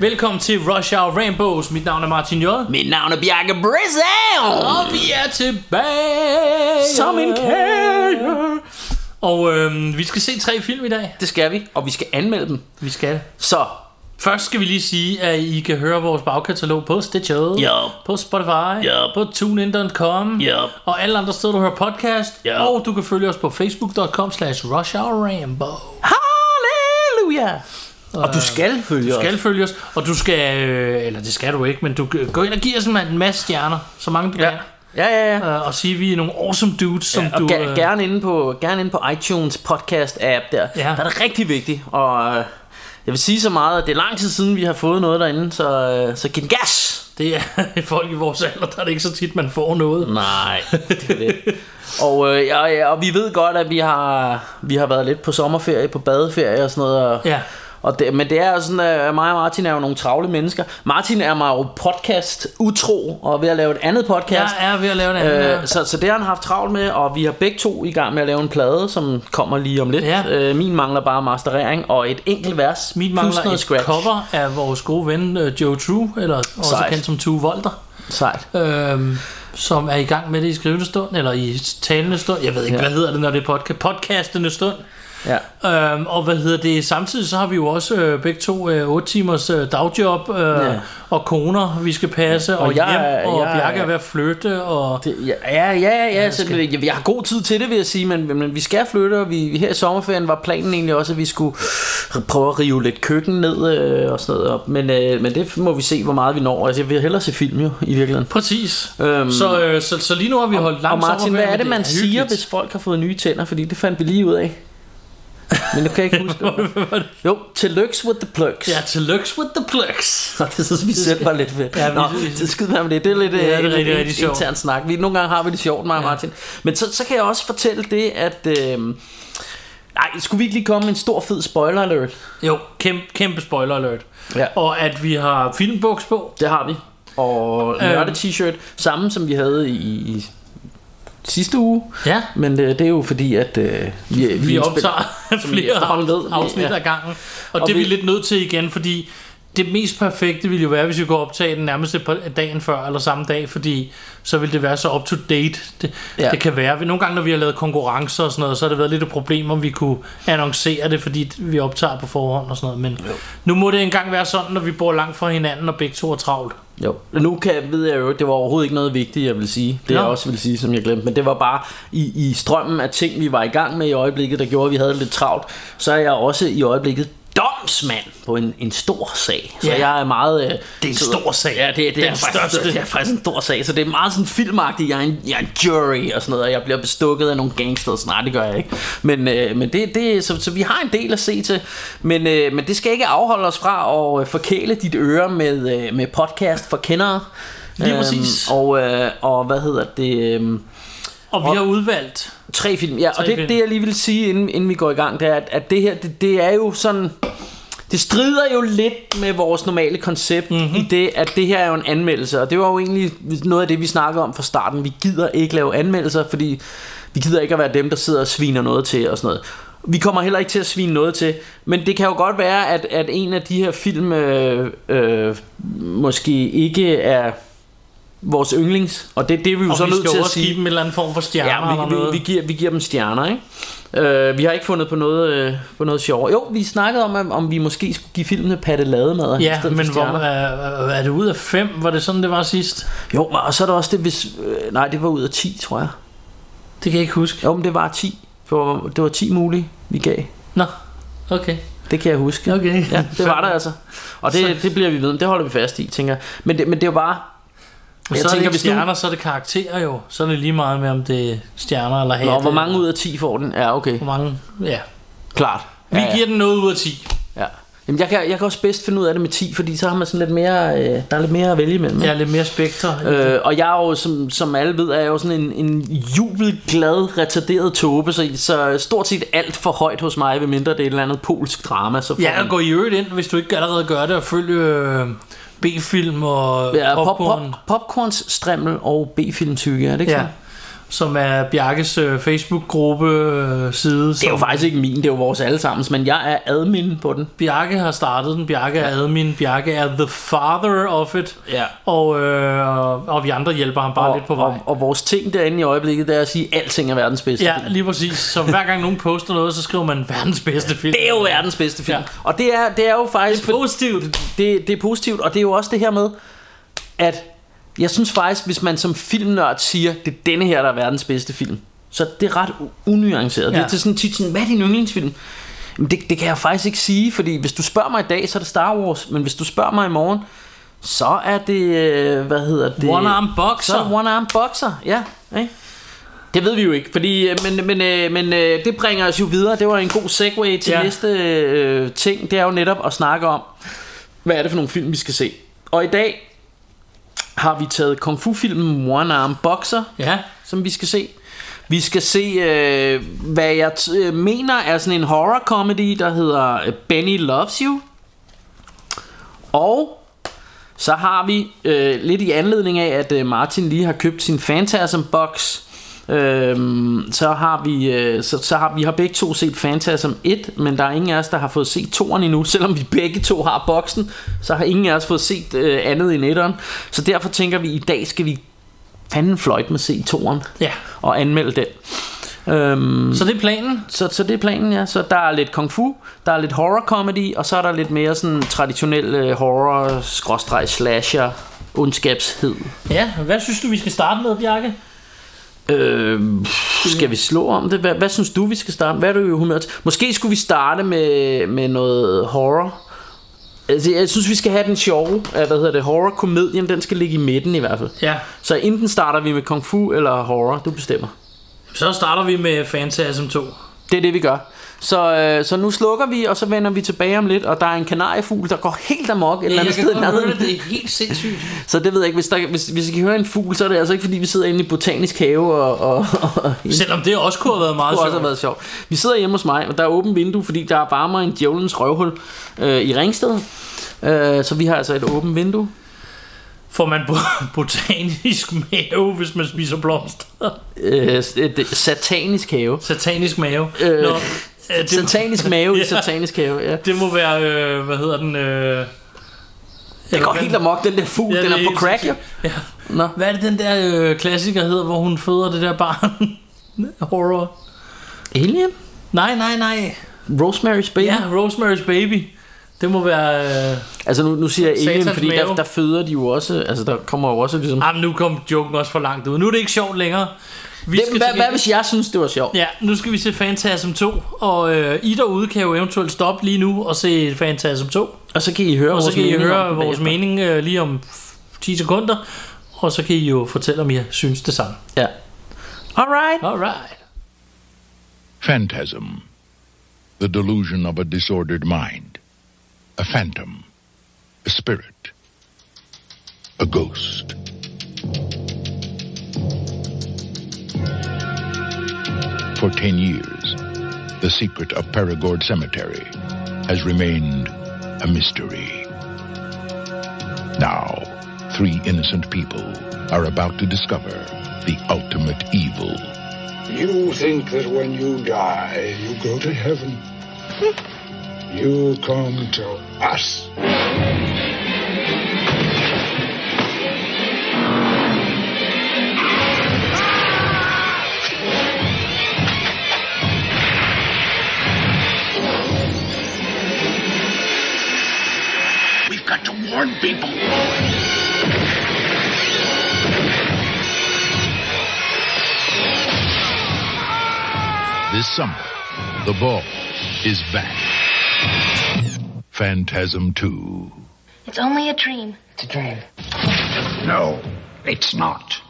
Velkommen til Rush Hour Rainbows. Mit navn er Martin J. Mit navn er Bjarke Brizzow. Og vi er tilbage. Som en kage. Og øhm, vi skal se tre film i dag. Det skal vi, og vi skal anmelde dem. Vi skal. Så, Først skal vi lige sige, at I kan høre vores bagkatalog på Stitcher, Ja. på Spotify, Ja. på TuneIn.com Ja. og alle andre steder, du hører podcast. Ja. Og du kan følge os på Facebook.com slash Rush Hour Rainbow. halleluja. Og du skal følge Du skal os. følge os, og du skal, øh, eller det skal du ikke, men du kan gå ind og give os en masse stjerner, så mange du Ja. kan. Ja, ja, ja. Øh, og sige, at vi er nogle awesome dudes, som Ja, og du... øh, gerne, inde på, gerne inde på iTunes podcast app der. Ja. Der er det rigtig vigtigt. Og øh, jeg vil sige så meget, at det er lang tid siden, vi har fået noget derinde, så, øh, så giv gas. Det er folk i vores alder, der er det ikke så tit, man får noget. Nej, det er det. Og, øh, ja, ja, og vi ved godt, at vi har, vi har været lidt på sommerferie, på badeferie og sådan noget. Og, Ja. Og det, men det er jo sådan, at mig og Martin er jo nogle travle mennesker. Martin er mig jo podcast utro og er ved at lave et andet podcast. Jeg er ved at lave en anden. Øh, Øh, så, så det har han haft travlt med, og vi har begge to i gang med at lave en plade, som kommer lige om lidt. Ja. Øh, min mangler bare masterering og et enkelt vers. Plus mangler et scratch. cover af vores gode ven uh, Joe True, eller også Sejt. kendt som Tue Volter, Sejt. øhm, som er i gang med det i skrivende stund, eller i talende stund. Jeg ved ikke, Ja. hvad hedder det, når det er podcast. Podcastende stund. Ja. Øhm, og hvad hedder det? Samtidig så har vi jo også øh, begge to øh, 8 timers øh, dagjob øh, Ja. og koner, vi skal passe, og, Og jeg hjem, er- og jeg er- Bjarke er ved at flytte, og... Det, ja, ja, ja, ja, ja så, skal- jeg, jeg har god tid til det, vil jeg sige, men, men vi skal flytte, og vi, her i sommerferien var planen egentlig også, at vi skulle prøve at rive lidt køkken ned øh, og sådan noget op. Men, øh, men det må vi se, hvor meget vi når. Altså, jeg vil hellere se film jo, i virkeligheden. Præcis. Øhm, så, øh, så, så lige nu har vi holdt lang og Martin, hvad er det, man siger, hyggeligt. hvis folk har fået nye tænder? Fordi det fandt vi lige ud af. Men nu kan jeg ikke huske det. Jo, tillykke with the plugs. Ja, tillykke with the plugs. Og det synes vi selv var lidt fedt. Ja, Nå, det skid med det. Det er lidt Ja, det er øh, rigtig, rigtig sjovt. intern snak. Vi, nogle gange har vi det sjovt, mig og Martin. Men så, så kan jeg også fortælle det, at... Øh, nej, skulle vi ikke lige komme med en stor fed spoiler alert? Jo, kæmpe, kæmpe spoiler alert. Ja. Og at vi har filmbuks på. Det har vi. Og Øhm. nørde t-shirt, samme som vi havde i, i sidste uge. Ja, Men øh, det er jo fordi, at øh, vi, vi optager I flere afsnit Ja. ad gangen. Og, Og det er vi vi- lidt nødt til igen, fordi det mest perfekte ville jo være, hvis vi kunne optage den nærmeste på dagen før, eller samme dag, fordi så ville det være så up to date. Det. Ja. det kan være. Nogle gange, når vi har lavet konkurrencer og sådan noget, så har det været lidt et problem, om vi kunne annoncere det, fordi vi optager på forhånd og sådan noget. Men jo. nu må det engang være sådan, når vi bor langt fra hinanden, og begge to er travlt. Jo, nu kan, ved jeg jo, det var overhovedet ikke noget vigtigt, jeg vil sige. Det Nå. jeg også vil sige, som jeg glemte. Men det var bare i, i strømmen af ting, vi var i gang med i øjeblikket, der gjorde, at vi havde lidt travlt. Så er jeg også i øjeblikket domsmand på en, en stor sag. Så Ja. jeg er meget... Øh, Det er en så- stor sag. Ja, det, det, Den er faktisk, største. det er faktisk en stor sag. Så det er meget sådan filmagtigt. Jeg er en, jeg er en jury og sådan noget, og jeg bliver bestukket af nogle gangsters. Nej, det gør jeg ikke. Men, øh, men det, det, så, så vi har en del at se til. Men, øh, men det skal ikke afholde os fra at øh, forkæle dit øre med, øh, med podcast for kendere. Lige præcis. og, øh, og hvad hedder det... Øh, Og vi har udvalgt Tre film, ja, Tre og det, film. det jeg lige vil sige, inden, inden vi går i gang, det er, at, at det her, det, det er jo sådan... Det strider jo lidt med vores normale koncept Mhm. mm-hmm. i det, at det her er jo en anmeldelse, og det var jo egentlig noget af det, vi snakkede om fra starten. Vi gider ikke lave anmeldelser, fordi vi gider ikke at være dem, der sidder og sviner noget til og sådan noget. Vi kommer heller ikke til at svine noget til, men det kan jo godt være, at, at en af de her film øh, øh, måske ikke er vores yndlings, og det, det er vi jo Og så vi nødt til at sige. give dem en eller anden form for stjerner Ja, eller vi, noget. vi, vi, giver, vi giver dem stjerner, ikke? Uh, vi har ikke fundet på noget, uh, på noget sjovt. Jo, vi snakkede om, om, om vi måske skulle give filmene patte lademad. i Ja, for men hvor, er, er det ud af fem? Var det sådan, det var sidst? Jo, og så er der også det, hvis... Øh, nej, det var ud af 10, tror jeg. Det kan jeg ikke huske. Jo, men det var 10. Det var, det var 10 mulige, vi gav. Nå, okay. Det kan jeg huske. Okay. Ja, det var der altså. Og det, det bliver vi ved. Det holder vi fast i, tænker jeg. Men det, men det er jo bare... Og så er det ikke stjerner, så er det karakterer jo. Så er det lige meget med, om det er stjerner eller hatte. Nå, hvor mange ud af 10 får den? Ja, okay. Hvor mange? Ja. Klart. Vi ja, ja. giver den noget ud af 10. Ja. Jamen, jeg kan, jeg kan også bedst finde ud af det med 10, fordi så har man sådan lidt mere, øh, der er lidt mere at vælge imellem. Ja, lidt mere spektre. Øh, og jeg er jo, som, som alle ved, er jeg jo sådan en, en jubelglad, retarderet tåbe, så, så stort set alt for højt hos mig, ved mindre det er et eller andet polsk drama. Så Ja, og gå i øvrigt ind, hvis du ikke allerede gør det, og følge øh, B-film og ja, pop, popcorn. pop, popcorns, strimmel og B-filmtykke, er det ikke Ja, ja. Som er Bjarkes øh, Facebook-gruppe øh, side. Det er jo faktisk ikke min, det er jo vores allesammens, men jeg er admin på den. Bjarke har startet den. Bjarke er admin. Bjarke er the father of it. Ja. Og, øh, og vi andre hjælper ham bare og, lidt på vej. Og, og vores ting derinde i øjeblikket, det er at sige, at alting er verdens bedste Ja, film. lige præcis. Så hver gang nogen poster noget, så skriver man verdens bedste film. Det er jo verdens bedste film. Ja. Ja. Og det er, det er jo faktisk... Det er positivt. Det, det er positivt, og det er jo også det her med, at jeg synes faktisk, hvis man som filmnørd siger, det er denne her, der er verdens bedste film, så det er ret unuanceret. Ja. Det er til sådan tit sådan, hvad er din yndlingsfilm? Jamen det, det kan jeg faktisk ikke sige, fordi hvis du spørger mig i dag, så er det Star Wars, men hvis du spørger mig i morgen, så er det, øh, hvad hedder det? One Arm Boxer. Så er det One Arm Boxer, ja. Ikke? Det ved vi jo ikke, fordi, øh, men, men, øh, men det bringer os jo videre. Det var en god segue til. Ja. næste øh, ting. Det er jo netop at snakke om, hvad er det for nogle film, vi skal se. Og i dag har vi taget kung fu filmen One Arm Boxer, Ja, som vi skal se. Vi skal se, øh, hvad jeg t- øh, mener er sådan en horror comedy, der hedder øh, Benny Loves You. Og så har vi øh, lidt i anledning af, at øh, Martin lige har købt sin Phantasm box. Øhm, så har vi øh, så, så har vi har begge to set Phantasm 1 Men der er ingen af os der har fået set toeren endnu Selvom vi begge to har boksen Så har ingen af os fået set øh, andet end etteren Så derfor tænker vi i dag skal vi fanden fløjt med se toeren ja. Og anmelde den øhm, Så det er planen. så, så det er planen, ja. Så der er lidt kung fu, der er lidt horror comedy, og så er der lidt mere sådan traditionel øh, horror, skråstreg, slasher, ondskabshed. Ja, hvad synes du, vi skal starte med, Bjarke? Øh, skal vi slå om det? Hvad, hvad synes du, vi skal starte? Hvad er du i humør til? Måske skulle vi starte med, med noget horror. Altså, jeg synes, vi skal have den sjove, øh, hvad hedder det, horror-komedien, den skal ligge i midten i hvert fald. Ja, Så enten starter vi med kung fu eller horror, du bestemmer. så starter vi med Phantasm 2. Det er det, vi gør. Så, øh, så nu slukker vi, og så vender vi tilbage om lidt, og der er en kanariefugl, der går helt amok et eller andet sted i nærheden. det er helt sindssygt. Så det ved jeg ikke, hvis, der, hvis, hvis I kan høre en fugl, så er det altså ikke fordi, vi sidder inde i botanisk have, og, og, og Selvom det også kunne have været meget det kunne også have sjovt. været sjovt. Vi sidder hjemme hos mig, og der er åbent vindue, fordi der er varmere end djævelens røvhul øh, i Ringsted. Øh, så vi har altså et åbent vindue. Får man bo- botanisk mave, hvis man spiser blomster? Øh, satanisk have. Satanisk mave. Øh, Nå, det, Satanisk mave i Ja. satanisk have, ja. det må være, øh, hvad hedder den? Øh, Det går helt amok, den der fugl, Ja, den er er på crack, jo. Ja. Nå. Hvad er det, den der øh, klassiker hedder, hvor hun føder det der barn? Horror. Alien? Nej, nej, nej. Rosemary's Baby? Ja, Rosemary's Baby. Det må være... Øh... Altså nu, nu siger jeg Alien, fordi der, mave. der føder de jo også, altså der kommer jo også ligesom... Ah, men nu kom joken også for langt ud. Nu er det ikke sjovt længere. Vi Det, skal hvad, hvad hvis jeg synes, det var sjovt? Ja, nu skal vi se Phantasm 2, og øh, I derude kan jo eventuelt stoppe lige nu og se Phantasm 2. Og så kan I høre Og så vores kan I høre vores bagefter. mening øh, lige om 10 sekunder, og så kan I jo fortælle, om I synes det samme. Ja. Alright. Alright. Phantasm. The delusion of a disordered mind. A phantom. A spirit. A ghost. For ten years, the secret of Perigord Cemetery has remained a mystery. Now, three innocent people are about to discover the ultimate evil. You think that when you die, you go to heaven. You come to us. Warn people. This summer, the ball is back. Phantasm 2. It's only a dream. It's a dream. No, it's not.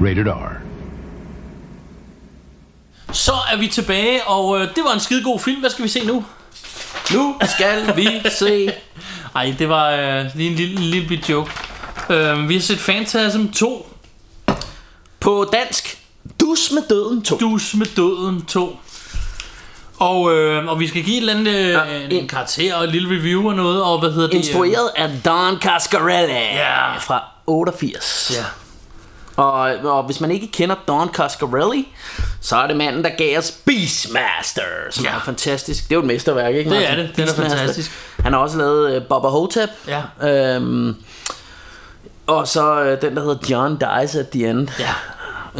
Rated R. Så er vi tilbage, og øh, det var en skide god film. Hvad skal vi se nu? Nu skal vi se... Ej, det var øh, lige en lille, lille bit joke. Øh, vi har set Phantasm 2. På dansk, Dus med døden 2. Dus med døden 2. Og, øh, og vi skal give et eller andet øh, Ja, en, en- en karakter og et lille review og noget, og hvad hedder det? Instrueret af Don Cascarelli Ja. fra 88. Ja. Og, og hvis man ikke kender Don Cascarelli, så er det manden, der gav os Beastmaster, som Ja. er fantastisk. Det er jo et mesterværk, ikke? Det er det. Det er fantastisk. Han har også lavet uh, Bubba Hotep. Ja. Øhm, og så uh, den, der hedder John Dies at the End. Ja.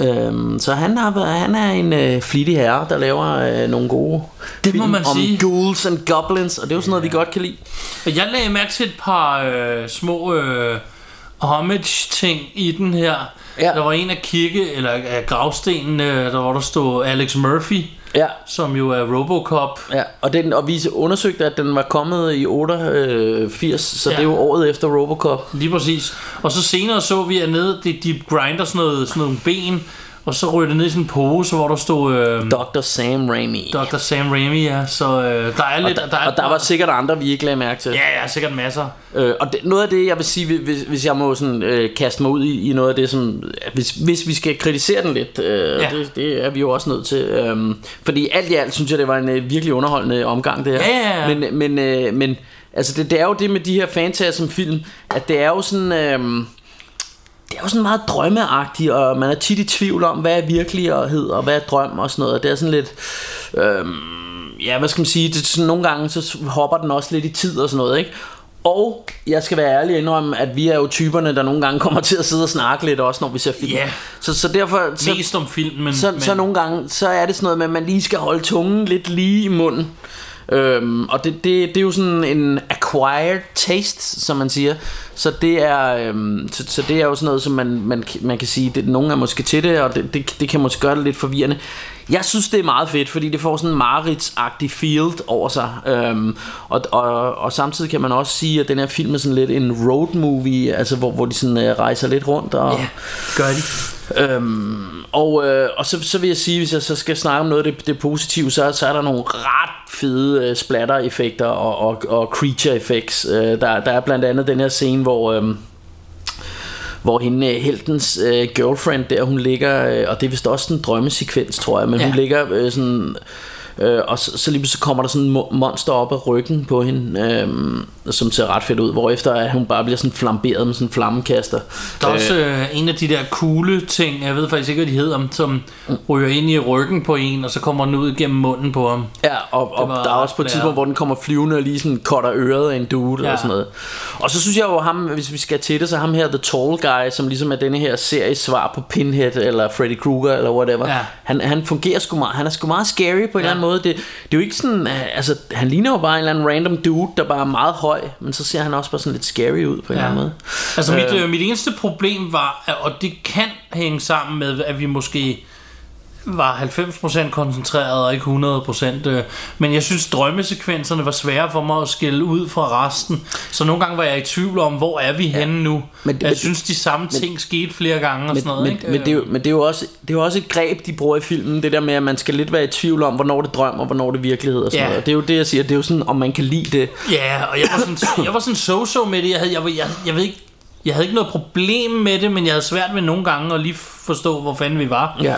Øhm, så han, har, han er en øh, flittig herre, der laver øh, nogle gode Det må film man om sige. ghouls and goblins, og det er jo sådan noget, vi godt kan lide. Jeg lagde mærke til et par øh, små øh, homage-ting i den her. Ja. Der var en af kirke, eller af gravstenen, øh, der hvor der stod Alex Murphy, Ja, som jo er Robocop. ja. Og, den, og vi undersøgte, at den var kommet i 88, så Ja. det er jo året efter Robocop. Lige præcis. Og så senere så vi, at nede, de, de grinder sådan, noget, sådan nogle ben, og så ryger det ned i sådan en pose, hvor der stod øh, Dr. Sam Raimi. Dr. Sam Raimi, ja. Så øh, der er lidt... og, der, og der var sikkert andre, vi ikke lagde mærke til. Ja, ja, sikkert masser. Øh, og det, noget af det, jeg vil sige, hvis, hvis jeg må sådan, øh, kaste mig ud i, i noget af det, som, hvis, hvis vi skal kritisere den lidt, øh, Ja. det, det er vi jo også nødt til. Øh, fordi alt i alt synes jeg, det var en øh, virkelig underholdende omgang, det her. Ja, ja, ja. Men, men, øh, men altså, det, det er jo det med de her fantasm film, at det er jo sådan... Øh, det er jo sådan meget drømmeagtigt, og man er tit i tvivl om, hvad er virkelighed, og hvad er drøm og sådan noget. Det er sådan lidt... Øhm, ja, hvad skal man sige? Det, sådan, nogle gange så hopper den også lidt i tid og sådan noget, ikke? Og jeg skal være ærlig og indrømme, at vi er jo typerne, der nogle gange kommer til at sidde og snakke lidt også, når vi ser film. Ja. Så, så derfor... Så, Mest om film, men... så, men så nogle gange, så er det sådan noget med, at man lige skal holde tungen lidt lige i munden. Øhm, og det, det, det er jo sådan en acquired taste, som man siger. Så det er, øhm, så, så det er jo sådan noget, som man, man, man kan sige, det, nogen er måske til det, og det, det, det kan måske gøre det lidt forvirrende. Jeg synes, det er meget fedt, fordi det får sådan en mareridsagtig field over sig. Øhm, og, og, og samtidig kan man også sige, at den her film er sådan lidt en road movie, altså hvor, hvor de sådan øh, rejser lidt rundt. Og, Ja, gør de. Øhm, og øh, og så, så vil jeg sige, hvis jeg så skal snakke om noget af det, det positive, så, så er der nogle ret fede øh, splatter-effekter og, og, og creature-effects. Øh, der, der er blandt andet den her scene, hvor... Øh, hvor hende, øh, heltens øh, girlfriend der, hun ligger, øh, og det er vist også en drømmesekvens, tror jeg, men ja. Ja. hun ligger øh, sådan, øh, og så, så lige pludselig kommer der sådan en mo- monster op af ryggen på hende, øh, som ser ret fedt ud, hvor efter at hun bare bliver sådan flamberet med sådan en flammekaster. Der er også øh, en af de der kugle ting, jeg ved faktisk ikke, hvad de hedder, som ryger ind i ryggen på en, og så kommer den ud gennem munden på ham. Ja, og, og der er også på et tidspunkt, hvor den kommer flyvende og lige sådan cutter øret af en dude ja. Og sådan noget. Og så synes jeg jo ham, hvis vi skal til det, så ham her, The Tall Guy, som ligesom er denne her serie svar på Pinhead eller Freddy Krueger eller whatever. Ja. Han, han fungerer sgu meget, han er sgu meget scary på en Ja. eller anden måde. Det, det er jo ikke sådan, altså han ligner jo bare en eller anden random dude, der bare er meget høj, men så ser han også bare sådan lidt scary ud på en eller anden måde. Altså mit, øh, mit eneste problem var, og det kan hænge sammen med, at vi måske var 90% koncentreret og ikke 100%. Øh, men jeg synes, drømmesekvenserne var svære for mig at skille ud fra resten. Så nogle gange var jeg i tvivl om, hvor er vi henne nu. Men Men, jeg men- synes, de samme ting skete flere gange og Men, sådan noget. men, ikke? men, det er jo, men det er jo også det er jo også et greb de bruger i filmen Det der med at man skal lidt være i tvivl om Hvornår det er drøm og hvornår det er virkelighed og sådan Ja. noget. Og Det er jo det jeg siger Det er jo sådan om man kan lide det Ja, og jeg var sådan, jeg var sådan so-so med det. Jeg, havde, jeg, jeg, jeg ved ikke, jeg havde ikke noget problem med det, men jeg havde svært ved nogle gange at lige forstå, hvor fanden vi var. Ja.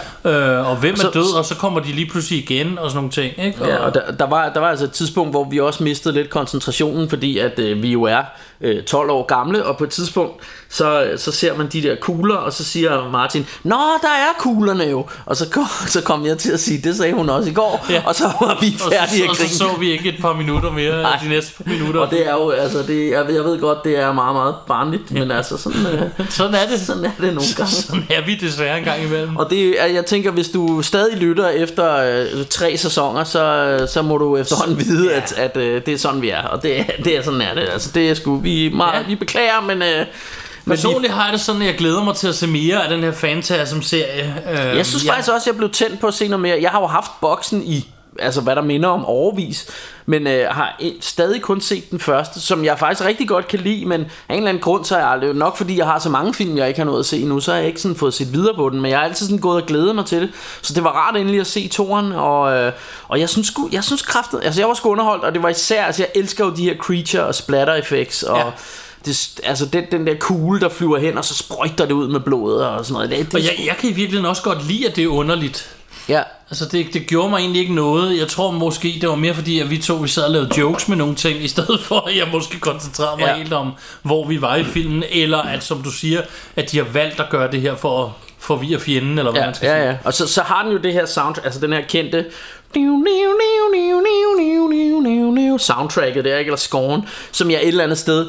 Øh, og hvem er Så- død, og så kommer de lige pludselig igen, og sådan nogle ting. Ikke? Ja, og der, der, var, der var altså et tidspunkt, hvor vi også mistede lidt koncentrationen, fordi at øh, vi jo er øh, 12 år gamle, og på et tidspunkt, så, så ser man de der kugler, og så siger Martin, Nå, der er kuglerne jo. Og så kom, så kom jeg til at sige, det sagde hun også i går, Ja. og så var vi og, færdige så, at og så så vi ikke et par minutter mere, Nej. de næste par minutter. Og det er jo, altså, det, jeg, ved- jeg ved godt, det er meget, meget barnligt, men altså, sådan, øh, Sådan er det. sådan er det nogle gange. Sådan er vi desværre en gang imellem. Og det, jeg tænker, hvis du stadig lytter efter øh, tre sæsoner, så, så må du efterhånden vide, at, at øh, det er sådan, vi er. Og det, det er sådan er det. Altså, det er sgu, vi, meget, Ja. ja. vi beklager, men... Øh, Personligt har jeg det sådan, at jeg glæder mig til at se mere af den her Fantasm-serie. Øh, jeg synes faktisk også, jeg blev tændt på at se noget mere. Jeg har jo haft boksen i altså hvad der minder om overvis, men øh, har stadig kun set den første, som jeg faktisk rigtig godt kan lide, men af en eller anden grund, så er jeg nok fordi jeg har så mange film, jeg ikke har nået at se nu, så har jeg ikke sådan fået set videre på den, men jeg har altid sådan gået og glædet mig til det, så det var rart endelig at se toren, og, øh, og jeg synes, jeg synes kraftet, altså jeg var sgu underholdt, og det var især, altså jeg elsker jo de her creature og splatter effects, og Ja. det, altså den, den der kugle, der flyver hen, og så sprøjter det ud med blodet og sådan noget. Det, det, Og jeg, jeg kan i virkeligheden også godt lide, at det er underligt. Ja. Altså det, det gjorde mig egentlig ikke noget Jeg tror måske det var mere fordi At vi to vi sad og lavede jokes med nogle ting I stedet for at jeg måske koncentrerede mig Ja. helt om Hvor vi var i filmen Eller at som du siger At de har valgt at gøre det her for at forvirre fjenden Eller hvad Ja, man skal ja, sige ja. Og så, så har den jo det her sound, altså den her kendte soundtracket der, ikke? eller scoren, som jeg et eller andet sted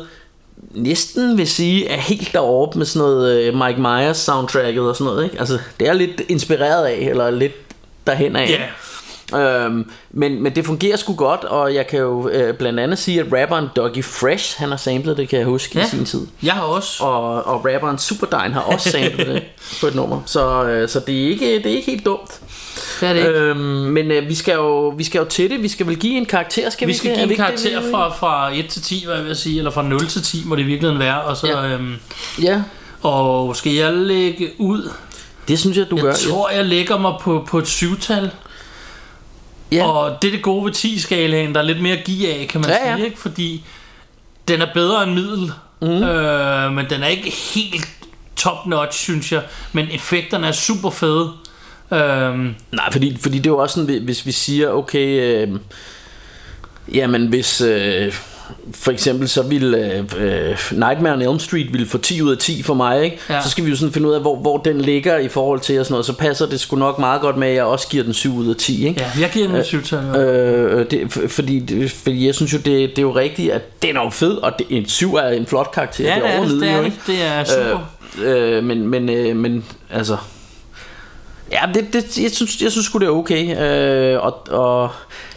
næsten vil sige er helt deroppe med sådan noget øh, Mike Myers soundtracket og sådan noget, ikke? Altså, det er lidt inspireret af, eller lidt derhen af. Ja. Øhm, men, men det fungerer sgu godt, og jeg kan jo øh, blandt andet sige, at rapperen Doggy Fresh, han har samlet det, kan jeg huske, ja. i sin tid. Jeg har også Og, og rapperen Superdine har også samlet det på et nummer. Så, øh, så det, er ikke, det er ikke helt dumt. Det er det ikke. Øhm, men øh, vi, skal jo, vi skal jo til det. Vi skal vel give en karakter, skal vi, Vi skal give en karakter det, fra, fra 1 til 10, hvad jeg vil sige, eller fra 0 til 10 må det i virkeligheden være. Og, så, ja. øhm, Ja, og skal jeg lægge ud? Det synes jeg, du gør. Jeg tror, jeg lægger mig på, på et syvtal. ja. Og det er det gode ved 10-skalaen, der er lidt mere at give af, kan man Ja, ja, sige, ikke? Fordi den er bedre end middel, mm. øh, men den er ikke helt top-notch, synes jeg. Men effekterne er super fede. Øhm, Nej, fordi, fordi det er jo også sådan, hvis vi siger, okay, øh, jamen hvis øh, for eksempel så ville øh, øh, Nightmare on Elm Street ville få 10 ud af 10 for mig, ikke? Ja. så skal vi jo sådan finde ud af, hvor, hvor den ligger i forhold til og sådan noget, så passer det sgu nok meget godt med, at jeg også giver den 7 ud af 10, ikke? ja, jeg giver den et syvtal. Øh, Øh, det, fordi, det- fordi jeg synes jo, det, det er jo rigtigt, at den er jo fed, og det, en 7 er en flot karakter. ja, det det er er det, det, er jo, det. ikke? Det er super. Øh, øh, men, men, øh, men altså Ja, det, det, jeg, synes, jeg synes sgu det er okay. Øh, og, og,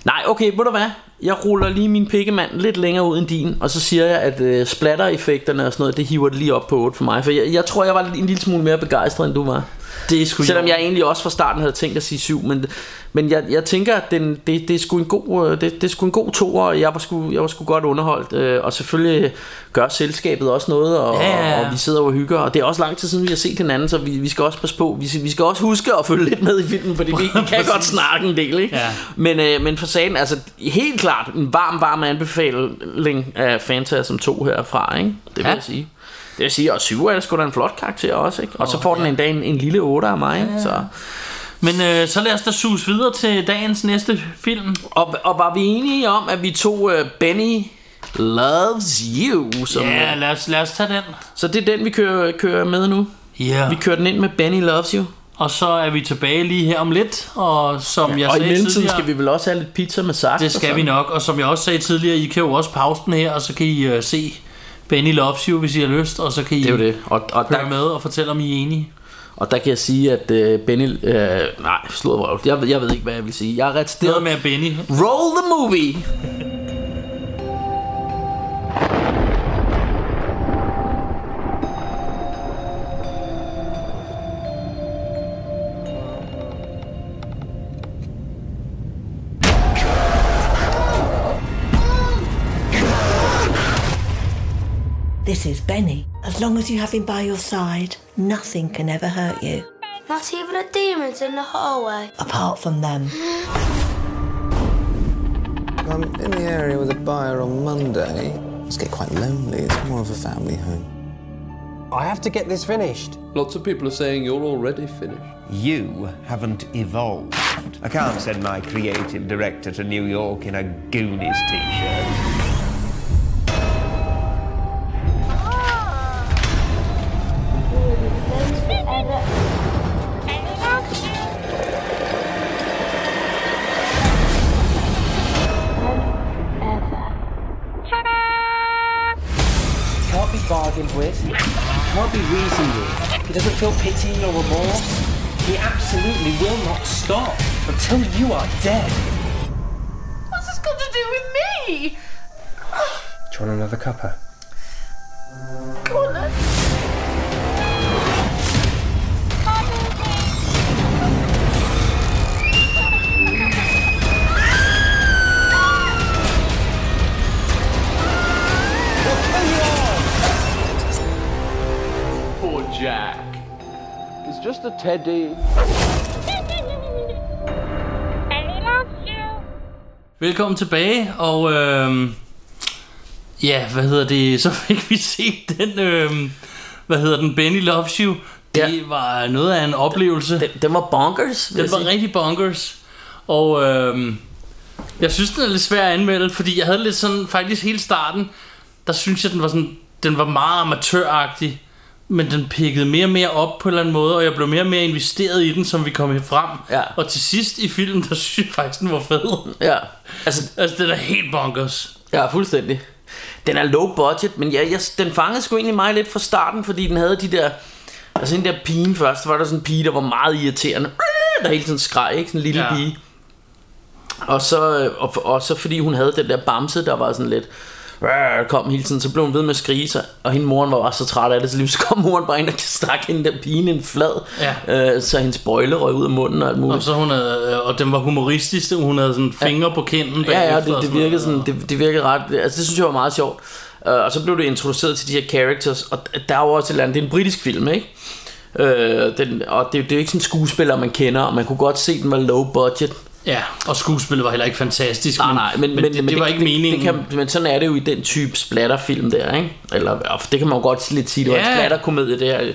Nej, okay, ved du hvad? Jeg ruller lige min pikkemand lidt længere ud end din Og så siger jeg, at øh, splatter-effekterne og sådan noget Det hiver det lige op på 8 for mig. For jeg, jeg tror, jeg var en lille smule mere begejstret, end du var det er sgu Selvom jeg egentlig også fra starten havde tænkt at sige 7 Men, men jeg, jeg tænker at den, det, det, er sgu en god, øh, det, det er sgu en god to Og jeg var sgu, jeg var sgu godt underholdt øh, Og selvfølgelig gør selskabet også noget og, Ja, ja, ja. og vi sidder og hygger Og det er også lang tid siden vi har set hinanden Så vi, vi skal også passe på vi, vi skal også huske at følge lidt med i filmen Fordi vi, vi kan godt snakke en del ikke? Ja. Men, øh, men for sagen, altså helt klart En varm, varm anbefaling af Phantasm 2 herfra ikke? Det vil Ja. jeg sige vil sige, at 7 er sgu da en flot karakter også, ikke? Og så får den en dag en, en lille 8 af mig, ikke? Så. Men øh, så lad os da sus videre til dagens næste film. Og, og var vi enige om, at vi tog uh, Benny Loves You? Som, Ja, øh, lad os, lad os tage den. Så det er den, vi kører, kører med nu. Ja. Vi kører den ind med Benny Loves You. Og så er vi tilbage lige her om lidt. Og som jeg og i sagde mellemtiden tidligere... skal vi vel også have lidt pizza med saft. Det og skal vi nok, og som jeg også sagde tidligere, I kan jo også pause den her, og så kan I uh, se Benny Loves You, hvis I har lyst, og så kan I Det er det. Og, og, høre der, med og fortælle, om I er enige. og der kan jeg sige, at uh, Benny... Uh, nej, slået røv. Jeg, jeg ved ikke, hvad jeg vil sige. Jeg er ret Noget med Benny. Roll the movie! This is Benny. As long as you have him by your side, nothing can ever hurt you, Not even the demons in the hallway. apart from them. I'm in the area with a buyer on Monday. It's get quite lonely. It's more of a family home. I have to get this finished. Lots of people are saying you're already finished. You haven't evolved. I can't send my creative director to New York in a Goonies t-shirt. Can't pity or remorse. He absolutely will not stop until you are dead. What's this got to do with me? Do you want another cuppa? Mr. Teddy. Velkommen tilbage, og øhm, ja, hvad hedder det, så fik vi set den, øhm, hvad hedder den, Benny Loves You. Det ja. var noget af en oplevelse. Den, den var bonkers. Den var sige. rigtig bonkers. Og øhm, jeg synes, den er lidt svær at anmelde, fordi jeg havde lidt sådan, faktisk hele starten, der synes jeg, den var sådan, den var meget amatøragtig. Men den pikkede mere og mere op på en eller anden måde, og jeg blev mere og mere investeret i den, som vi kom frem. Ja. Og til sidst i filmen, der synes jeg faktisk, den var fed. Ja, altså, altså den er helt bonkers. Ja, fuldstændig. Den er low budget, men jeg, jeg, den fangede sgu egentlig mig lidt fra starten, fordi den havde de der... Altså den der pigen først, var der sådan en pige, der var meget irriterende. Der hele tiden skreg, ikke? Sådan en lille Ja. ja. pige. Og så, og, og så fordi hun havde den der bamse, der var sådan lidt kom hele tiden, så blev hun ved med at skrige sig, og hende moren var bare så træt af det, så lige så kom moren bare ind og stak hende der pigen en flad, Ja. øh, så hendes bøjle røg ud af munden og alt muligt. Og så hun havde, og den var humoristisk, hun havde sådan fingre på kinden Ja, ja, det, det virkede sådan, det, det virkede ret, altså det synes jeg var meget sjovt. Uh, og så blev det introduceret til de her characters, og der er jo også et eller andet, det er en britisk film, ikke? Uh, den, og det, det er jo ikke sådan en skuespiller, man kender, og man kunne godt se, den var low budget. Ja, og skuespillet var heller ikke fantastisk. Nej, nej, men, men, det, det, det var ikke meningen. Det, kan, men sådan er det jo i den type splatterfilm der, ikke? Eller det kan man jo godt lidt sige, det var Ja. en splatterkomedie, det her.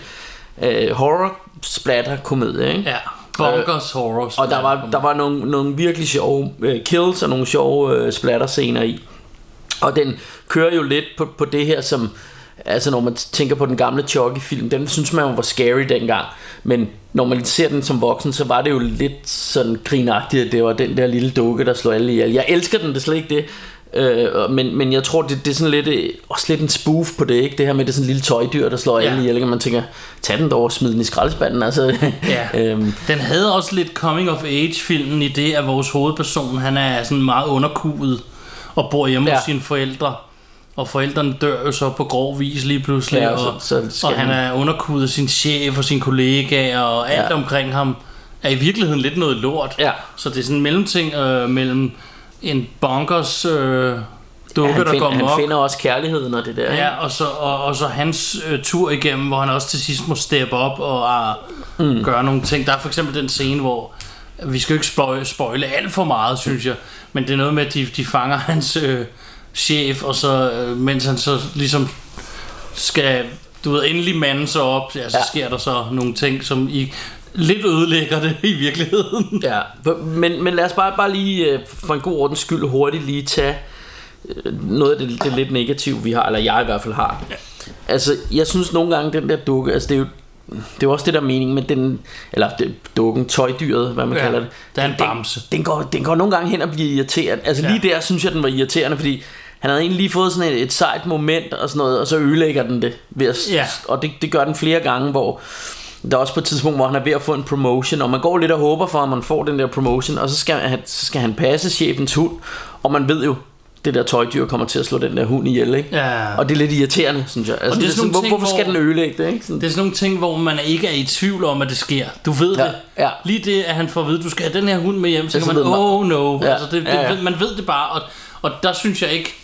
Uh, horror splatterkomedie, ikke? Ja, bonkers horror. Og der var, der var nogle, nogle virkelig sjove uh, kills og nogle sjove uh, splatter-scener i. Og den kører jo lidt på, på det her som Altså når man tænker på den gamle Chucky-film Den synes man jo var scary dengang Men når man ser den som voksen Så var det jo lidt sådan grinagtigt At det var den der lille dukke der slår alle ihjel Jeg elsker den, det er slet ikke det Øh, men, men jeg tror det, det er sådan lidt øh, Også lidt en spoof på det ikke Det her med det sådan en lille tøjdyr der slår Ja. alle ihjel Og man tænker Tag den dog og smid den i skraldespanden altså, Ja. øhm, Den havde også lidt coming of age filmen i det, at vores hovedperson, han er sådan meget underkuet og bor hjemme. Ja. hos sine forældre. Og forældrene dør jo så på grov vis lige pludselig. Ja, og, så- så og han han- er underkuet af sin chef og sine kollegaer, og alt Ja. omkring ham er i virkeligheden lidt noget lort. Ja. Så det er sådan en mellemting øh, mellem en bonkers øh, dukke, han, der find, går han mok. finder også kærligheden og det der? Ja, og så, og, og så hans øh, tur igennem, hvor han også til sidst må steppe op og uh, mm. gøre nogle ting. Der er for eksempel den scene, hvor vi skal jo ikke spoil, spoile alt for meget, synes jeg, men det er noget med, at de, de fanger hans øh, chef, og så øh, mens han så ligesom skal, du ved, endelig mande sig op, ja, så ja. Sker der så nogle ting, som I lidt ødelægger det i virkeligheden. Ja, men, men lad os bare, bare lige øh, for en god ordens skyld hurtigt lige tage øh, noget af det, det lidt negative, vi har, eller jeg i hvert fald har. Ja. Altså, jeg synes nogle gange, den der dukke, altså det er jo det er også det der er mening med den Eller det, dukken, tøjdyret Hvad man Ja, kalder det der er en den, bamse. den, den, går, den går nogle gange hen og bliver irriterende Altså ja. lige der synes jeg den var irriterende Fordi han havde egentlig lige fået sådan et, et sejt moment Og sådan noget Og så ødelægger den det ved at, Ja. Og det, det gør den flere gange Hvor der er også på et tidspunkt, hvor han er ved at få en promotion, og man går lidt og håber for, at man får den der promotion, og så skal han, så skal han passe chefens hund, og man ved jo, det der tøjdyr kommer til at slå den der hund ihjel, ikke? Ja. Og det er lidt irriterende, synes jeg. Altså, det er det sådan er sådan, hvor, ting, hvorfor skal hvor- den ødelægge det, ikke? Sådan, Det er sådan nogle ting, hvor man ikke er i tvivl om, at det sker. Du ved Ja, det. ja. Lige det, at han får at vide, du skal have den her hund med hjem, så Ja, kan så man, ved man- oh no. Ja, Altså, det, det, ja, ja. man ved det bare, og, og der synes jeg ikke,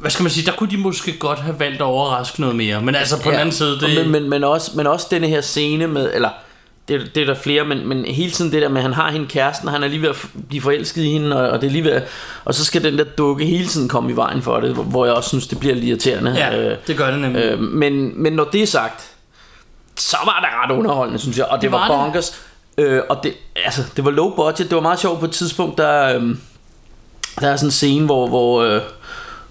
hvad skal man sige, der kunne de måske godt have valgt at overraske noget mere. Men altså på ja. den anden side, det... Men, men, men, også, men også denne her scene med, eller det, det er der flere, men, men hele tiden det der med, at han har hende kæresten, og han er lige ved at blive forelsket i hende, og, og det er lige ved at, og så skal den der dukke hele tiden komme i vejen for det, hvor- hvor jeg også synes, det bliver lidt irriterende. Ja, det gør det nemlig. Øh, men, men når det er sagt, så var det ret underholdende, synes jeg, og det, Det var, var var det. bonkers. Øh, og det, altså, det var low budget, det var meget sjovt på et tidspunkt, der, øh, der er sådan en scene, hvor, hvor, øh,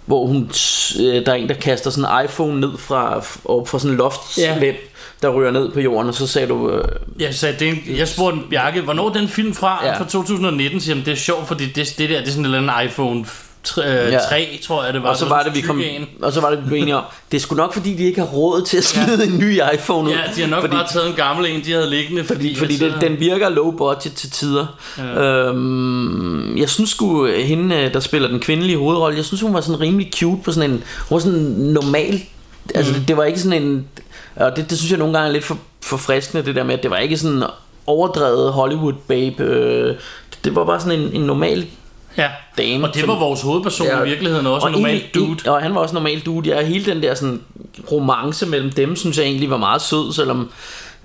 hvor hun, øh, der er en, der kaster sådan en iPhone ned fra, op fra sådan en loftslem, Ja. der ryger ned på jorden, og så sagde du... Øh, Jeg, sagde, det en, jeg spurgte Bjarke, hvornår den film fra? Ja. Ja. Fra 2019, siger han, det er sjovt, fordi det, det der, det er sådan en eller anden iPhone 3, øh, Ja. 3 tror jeg det var. og så Det var det, vi kom, og så var det, vi blev enige om, det er sgu nok, fordi de ikke har råd til at smide en ny iPhone ud. Ja, de har nok fordi, bare taget en gammel en, de havde liggende. Fordi, Fordi at, den, den virker low budget til tider. Ja. Øhm, jeg synes sgu, hende, øh, der spiller den kvindelige hovedrolle, jeg synes, hun var sådan rimelig cute på sådan en, hun var sådan normal, altså Mm. det, det var ikke sådan en, og det, det synes jeg nogle gange er lidt for, forfriskende, det der med, at det var ikke sådan overdrevet Hollywood babe, øh, det var bare sådan en, en normal Ja, dame. og det var vores hovedperson ja. i virkeligheden også, en normal egentlig- dude. Og han var også en normal dude. Ja, hele den der sådan romance mellem dem, synes jeg egentlig var meget sød, selvom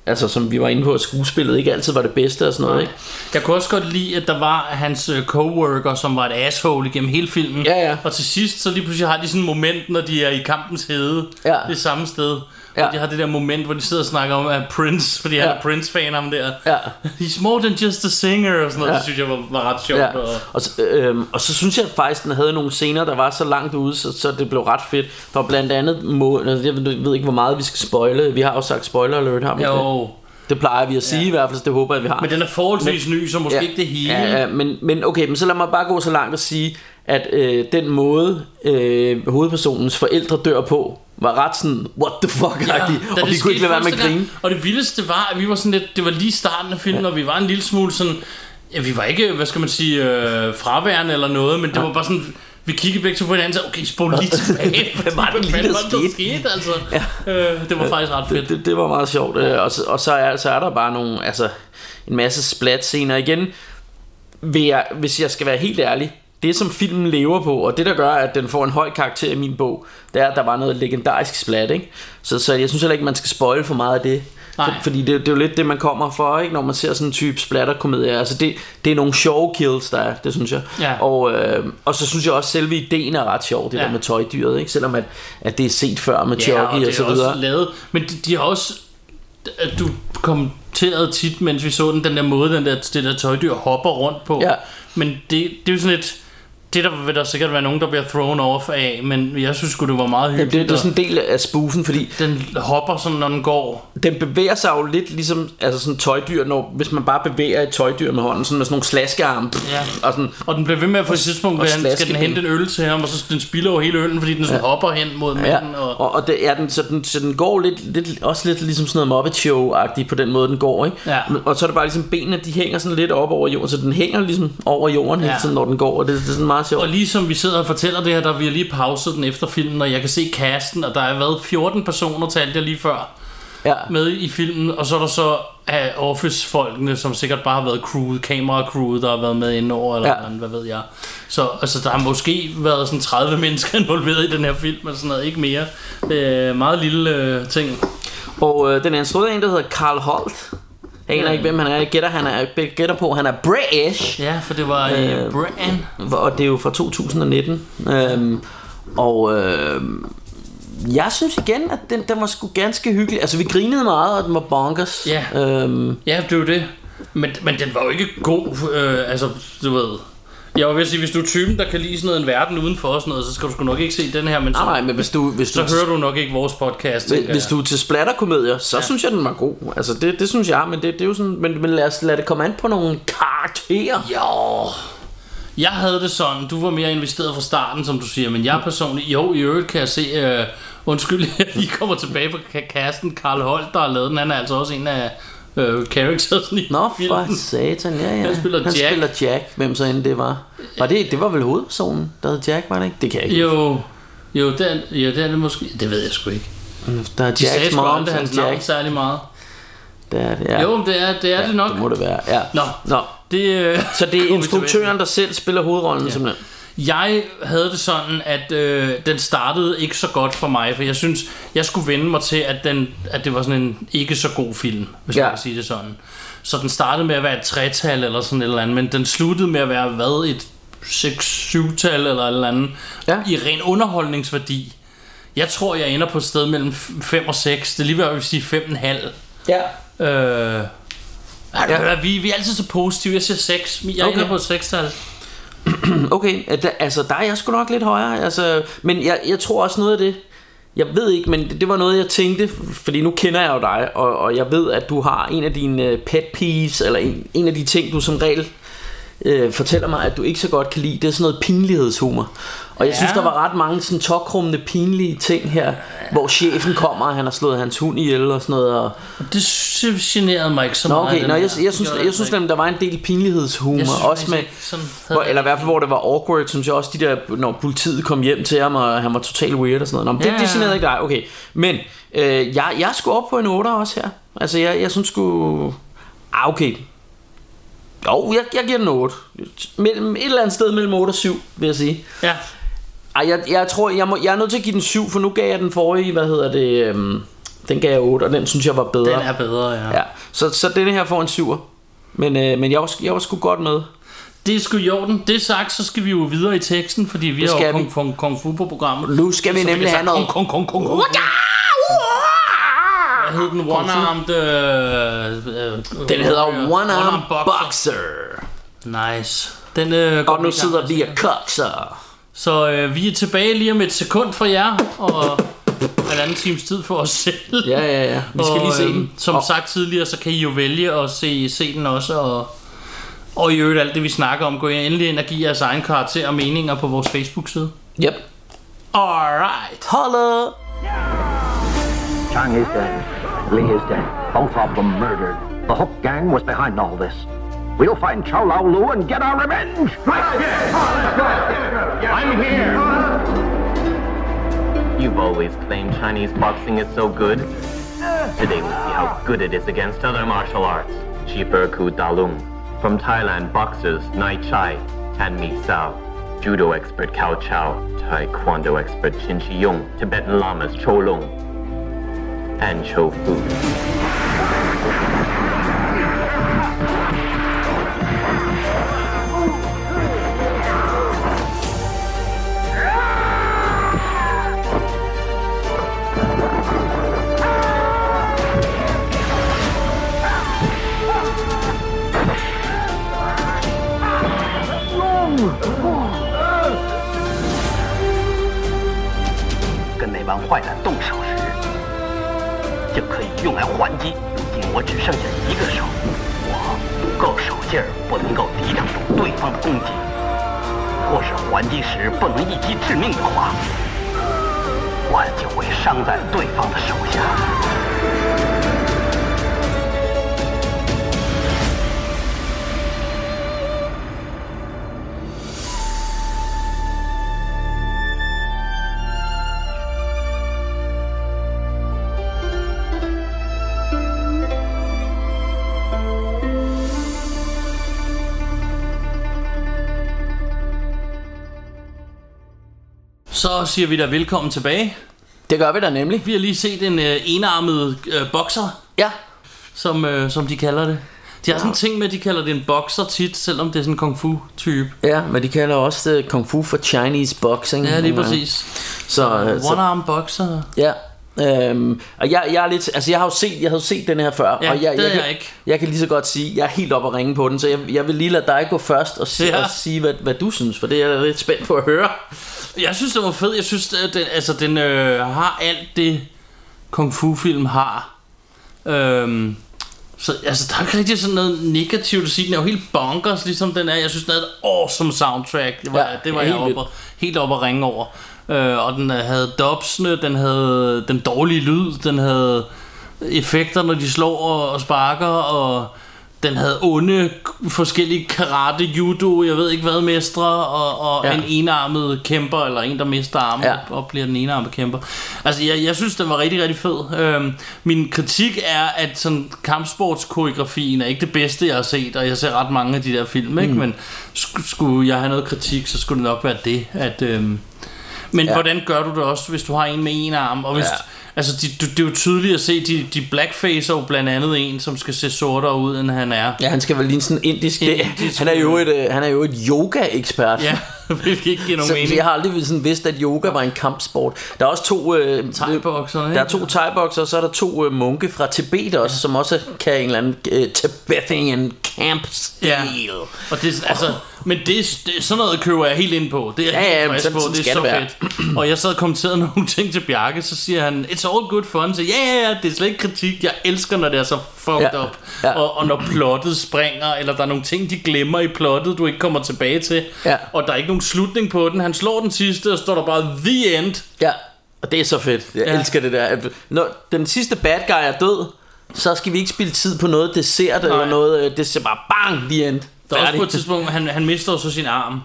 Altså som vi var inde på, at skuespillet ikke altid var det bedste og sådan noget, ikke? Jeg kunne også godt lide, at der var hans øh, coworker, som var et asshole igennem hele filmen. Ja, ja. Og til sidst, så lige pludselig har de sådan et moment, når de er i kampens hede. Ja. Det samme sted. Ja. De har det der moment, hvor de sidder og snakker om, at Prince, fordi han Ja. er Prince-fan ham der. Ja. He's more than just a singer, og sådan noget. Ja. Det synes jeg var, var ret sjovt. Ja. Og, Og, så, øhm, og så synes jeg faktisk, den havde nogle scener, der var så langt ude, så, så det blev ret fedt. For blandt andet, må, altså, jeg ved, ikke, hvor meget vi skal spoile. Vi har jo sagt spoiler alert, har vi ikke det? jo. Det plejer vi at sige ja. i hvert fald, så det håber jeg, vi har. Men den er forholdsvis ny, så måske ja, ikke det hele. Ja, ja, men, men okay, men så lad mig bare gå så langt og sige, at øh, den måde, øh, hovedpersonens forældre dør på, var ret sådan, what the fuck ja, og vi kunne ikke lade være med at grine. Og det vildeste var, at vi var sådan lidt, det var lige starten af filmen, ja. og vi var en lille smule sådan, ja, vi var ikke, hvad skal man sige, øh, fraværende eller noget, men det var bare sådan, vi kiggede begge to på hinanden og sagde, okay, spol lige tilbage. Hvad var det lige, der skete? skete altså. Ja. Øh, det var faktisk ret fedt. Det, det, det var meget sjovt, øh, og, så- og så, er, så er der bare nogle, altså, en masse splat scener igen. Vil jeg, hvis jeg skal være helt ærlig, det som filmen lever på, og det der gør, at den får en høj karakter i min bog, det er, at der var noget legendarisk splat, ikke? Så, så jeg synes heller ikke, man skal spoil for meget af det. Nej. For, fordi det, det er jo lidt det, man kommer for, ikke? Når man ser sådan en type splatterkomedie. Altså det, det er nogle sjove kills, der er, det synes jeg. Ja. Og, øh, og så synes jeg også, at selve ideen er ret sjov, det Ja. der med tøjdyret, ikke? Selvom at, at det er set før med Ja, og og så er også videre. lavet, men de, de har også, at du kommenterede tit, mens vi så den, den der måde, den der, det der tøjdyr hopper rundt på. Ja. Men det, det er jo sådan lidt, det der vil der sikkert være nogen, der bliver thrown off af, men jeg synes det var meget Ja, hyggeligt. det, det er sådan en del af spoofen, fordi Den hopper sådan, når den går. den bevæger sig jo lidt ligesom altså sådan tøjdyr, når, hvis man bare bevæger et tøjdyr med hånden, sådan med sådan nogle slaskearme. Ja. Og sådan, Og den bliver ved med at få et tidspunkt, hvor han skal den hente en øl til ham, og så den spilder over hele øllen, fordi den sådan Ja. hopper hen mod ja, manden. Og, og, og det er den, så den, så den går lidt, lidt, også lidt ligesom sådan noget Muppet Show-agtigt på den måde, den går, ikke? Ja. Og så er det bare ligesom benene, de hænger sådan lidt op over jorden, så den hænger ligesom over jorden hele Ja. tiden, når den går, og det, det er sådan meget sjovt. Og lige som vi sidder og fortæller det her, der vi har lige pauset den efter filmen, og jeg kan se casten, og der er været 14 personer, talte jeg lige før, Ja. med i filmen, og så er der så af Office-folkene, som sikkert bare har været crewet, kamera-crewet, der har været med indover, eller Ja. ja. hvad ved jeg. Så altså, der har måske været sådan 30 mennesker involveret i den her film, eller sådan noget, ikke mere. Øh, meget lille øh, ting. Og øh, den er instrueret en, der hedder Carl Holt. Jeg aner ikke, hvem han er. Jeg gætter, han er, jeg gætter på, han er British. Ja, for det var i Øh, øh, Brian. Og det er jo fra 2019. Øhm, og øh, jeg synes igen, at den, den var sgu ganske hyggelig. Altså, vi grinede meget, og den var bonkers. Ja. Øhm, Ja, det er jo det. Men, men den var jo ikke god, øh, altså, du ved... Jeg at sige, hvis du er typen, der kan lide sådan noget en verden udenfor og sådan noget, så skal du sgu nok ikke se den her, men så, nej, nej, men hvis du, hvis så du, hører du nok ikke vores podcast. hvis, tænker hvis du er til splatterkomedier, så ja. Synes jeg, den var god. Altså, det, det synes jeg, men det, det er jo sådan... Men, men lad os lade det komme an på nogle karakterer. Jo. Jeg havde det sådan, du var mere investeret fra starten, som du siger, men jeg personligt, jo, i øvrigt kan jeg se, øh, undskyld, jeg lige kommer tilbage på ka- casten, Karl Holt, der har lavet den, han er altså også en af øh, charactersen i Nå, filmen. for satan, ja, ja. Han spiller han Jack. spiller Jack, hvem så end det var. Var det, det var vel hovedpersonen, der hed Jack, var det ikke? Det kan jeg ikke. Jo, jo, det er, jo, det er det måske, det ved jeg sgu ikke. Der er De sagde Jacks sgu mom, aldrig hans Jack. navn særlig meget. Det er det, ja. Jo, men det er det, er ja, det nok. Det må det være, ja. Nå, Nå. det, øh, Så det er instruktøren, der selv spiller hovedrollen, ja. simpelthen. Jeg havde det sådan, at øh, den startede ikke så godt for mig, for jeg synes, jeg skulle vende mig til, at, den, at det var sådan en ikke så god film, hvis Ja. man kan sige det sådan. Så den startede med at være et tretal eller sådan et eller andet, men den sluttede med at være, hvad, et 6-7-tal eller et eller andet, Ja. i ren underholdningsværdi. Jeg tror, jeg ender på et sted mellem 5 og 6. Det er lige ved at sige 5,5. Ja. Øh, ja. Vi, vi er altid så positive. Jeg siger 6. Jeg Okay. ender på et 6-tal. Okay, altså der er jeg sgu nok lidt højere. Altså, men jeg, jeg tror også noget af det, jeg ved ikke, men det, det var noget, jeg tænkte, fordi nu kender jeg jo dig, og, og jeg ved, at du har en af dine øh, pet peeves, eller en, en af de ting, du som regel øh, fortæller mig, at du ikke så godt kan lide, det er sådan noget pinlighedshumor. Og jeg Ja. synes, der var ret mange sådan tokrummende, pinlige ting her, hvor chefen kommer, og han har slået hans hund ihjel og sådan noget. Og... Det generede mig ikke så Nå, meget. okay, Nå, jeg, jeg, synes, Det gjorde jeg det synes nemlig, der var en del pinlighedshumor, Jeg synes også med, sådan hvor, jeg eller i det hvert fald hvor det var awkward, synes jeg også, de der, når politiet kom hjem til ham, og han var totalt weird og sådan noget. Nå, men det, Ja, det ja. generede ikke dig, okay. Men øh, jeg, jeg skulle op på en 8 også her. Altså, jeg, jeg synes sgu... Ah, okay. Jo, jeg, jeg giver den 8. Mellem, et eller andet sted mellem 8 og 7, vil jeg sige. Ja, Ej, jeg, jeg tror, jeg, må, jeg er nødt til at give den 7, for nu gav jeg den forrige, hvad hedder det, øhm, Den gav jeg 8, og den synes jeg var bedre. Den er bedre, ja. ja. Så, så denne her får en 7'er. Men, øh, men jeg, var, jeg var sgu godt med. Det er sgu i orden. Det sagt, så skal vi jo videre i teksten, fordi vi har jo kung, kung, kung fu på programmet. Nu skal vi Så nemlig have noget- Kung, kung, kung, kung, kung. Hvad hed den? One-armed... Øh, øh, Den hedder øh, One Arm Boxer. Boxer. Nice. Den, øh, Og nu sidder vi og kokser. Så øh, vi er tilbage lige om et sekund for jer, og halvanden times tid for os selv. Ja, ja, ja. Vi skal og, lige se øhm, den. Som Og- sagt tidligere, så kan I jo vælge at se, se den også, og, og i øvrigt alt det, vi snakker om, gå endelig ind og give jeres egen karakter og meninger på vores Facebook-side. Yep. Alright. Holla! Chang is dead. Lee is dead. Both of them murdered. The Hook Gang was behind all this. We'll find Chow Lao Lu and get our revenge. Right I'm here. You've always claimed Chinese boxing is so good. Today we'll see how good it is against other martial arts. Chiper Ku Dalung. From Thailand, boxers Nai Chai and Mi Sao. Judo expert Cao Chao. Taekwondo expert Chin Chi Yung. Tibetan lamas Cho Lung. And Cho Fu. 当坏蛋动手时，就可以用来还击。如今我只剩下一个手，我不够手劲儿，不能够抵挡住对方的攻击，或是还击时不能一击致命的话，我就会伤在对方的手下。Så siger vi da velkommen tilbage. Det gør vi da nemlig. Vi har lige set en øh, enarmet øh, bokser. Ja. Som, øh, som de kalder det. De har sådan en ting med, at de kalder det en bokser tit, selvom det er sådan en kung fu type. Ja, men de kalder også uh, kung fu for Chinese boxing. Ja, lige præcis. Så, øh, One arm boxer. Ja. Øhm, og jeg, jeg er lidt, altså jeg har jo set, jeg havde set den her før, Ja, og jeg, det jeg, har kan, jeg ikke. jeg kan lige så godt sige, jeg er helt op at ringe på den, så jeg, jeg vil lige lade dig gå først og, Ja. og sige, hvad, hvad du synes, for det er jeg lidt spændt på at høre. Jeg synes, det var fedt. Jeg synes, at den, altså, den øh, har alt det, kung fu-film har. Øhm, så altså, der er ikke rigtig sådan noget negativt at sige. Den er jo helt bonkers, ligesom den er. Jeg synes, den er et awesome soundtrack. Det var, Ja, det var helt jeg oppe, vildt. helt oppe at ringe over. Øh, og den øh, havde dubsene, den havde den dårlige lyd, den havde effekter, når de slår og, og sparker, og den havde onde forskellige karate, judo, jeg ved ikke hvad, mestre, og, og Ja. en enarmet kæmper, eller en, der mister armen Ja. og bliver den enarmede kæmper. Altså, jeg, jeg synes, den var rigtig, rigtig fed. Øhm, min kritik er, at sådan kampsportskoreografien er ikke det bedste, jeg har set, og jeg ser ret mange af de der film, ikke? Mm. Men sk- skulle jeg have noget kritik, så skulle det nok være det, at... Øhm, men Ja. ja. hvordan gør du det også, hvis du har en med en arm? Og hvis, Ja. ja. Altså, de, du, det er jo tydeligt at se, de, de blackfacer jo blandt andet en, som skal se sortere ud, end han er. Ja, han skal vel ligne sådan en indisk, det, indisk- han er jo et, øh, han er jo et yoga-ekspert. Ja, hvilket ikke giver nogen så, mening. så jeg har aldrig sådan vidst, at yoga var en kampsport. Der er også to... Øh, Thai-bokserne, Der er to thai og så er der to øh, munke fra Tibet også, som også kan en eller anden øh, Tibetan camp stil. Ja. Og det, altså, men det, det, sådan noget køber jeg helt ind på. Det er Ja, ja, frisk på. Det er så være. fedt. Og jeg sad og kommenterede nogle ting til Bjarke, så siger han, it's all good fun. Så ja, ja, ja, det er slet ikke kritik. Jeg elsker, når det er så fucked Ja. up. Ja. Og, og når plottet springer, eller der er nogle ting, de glemmer i plottet, du ikke kommer tilbage til. Ja. Og der er ikke nogen slutning på den. Han slår den sidste, og står der bare the end. Ja, og det er så fedt. Jeg ja. Elsker det der. Når den sidste bad guy er død, så skal vi ikke spille tid på noget dessert Nej. eller noget. øh, Det ser bare bang, the end. Der er også på et tidspunkt, han, han mister så sin arm.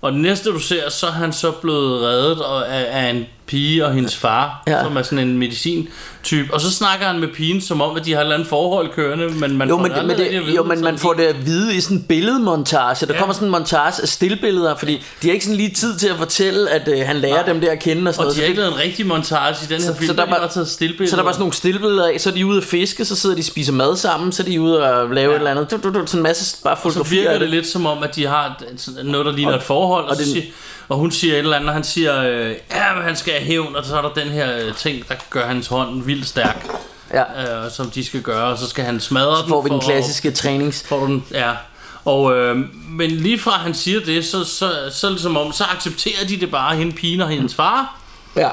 Og det næste du ser, så er han så blevet reddet og af, af en pige og hendes far, Ja. som er sådan en medicintype. Og så snakker han med pigen, som om, at de har et eller andet forhold kørende, men man jo, får men, det men, rigtig at det, vide, jo, men man får det at vide i sådan en billedmontage. Der Ja. kommer sådan en montage af stillbilleder, fordi de har ikke sådan lige tid til at fortælle, at øh, han lærer dem der at kende og sådan Og noget. de har Så ikke det- lavet en rigtig montage i den her så, film, så, der der var, bare taget stillbilleder. så der var sådan nogle stillbilleder af, så er de ude at fiske, så sidder de og spiser mad sammen, så er de ude og lave ja. et eller andet. Du, du, du, sådan en masse bare så fotografier virker af det lidt som om, at de har noget, der ligner Og- et forhold, og, og og, den- siger, og hun siger et eller andet, og han siger, øh, ja, men han skal have hævn, og så er der den her øh, ting, der gøre hans hånd vildt stærk, Ja. øh, som de skal gøre, og så skal han smadre Så får den. vi den for- klassiske trænings. Får den, ja. Og, øh, men lige fra han siger det, så, så, så det som om, så accepterer de det bare, hende pigen og hendes far. Ja.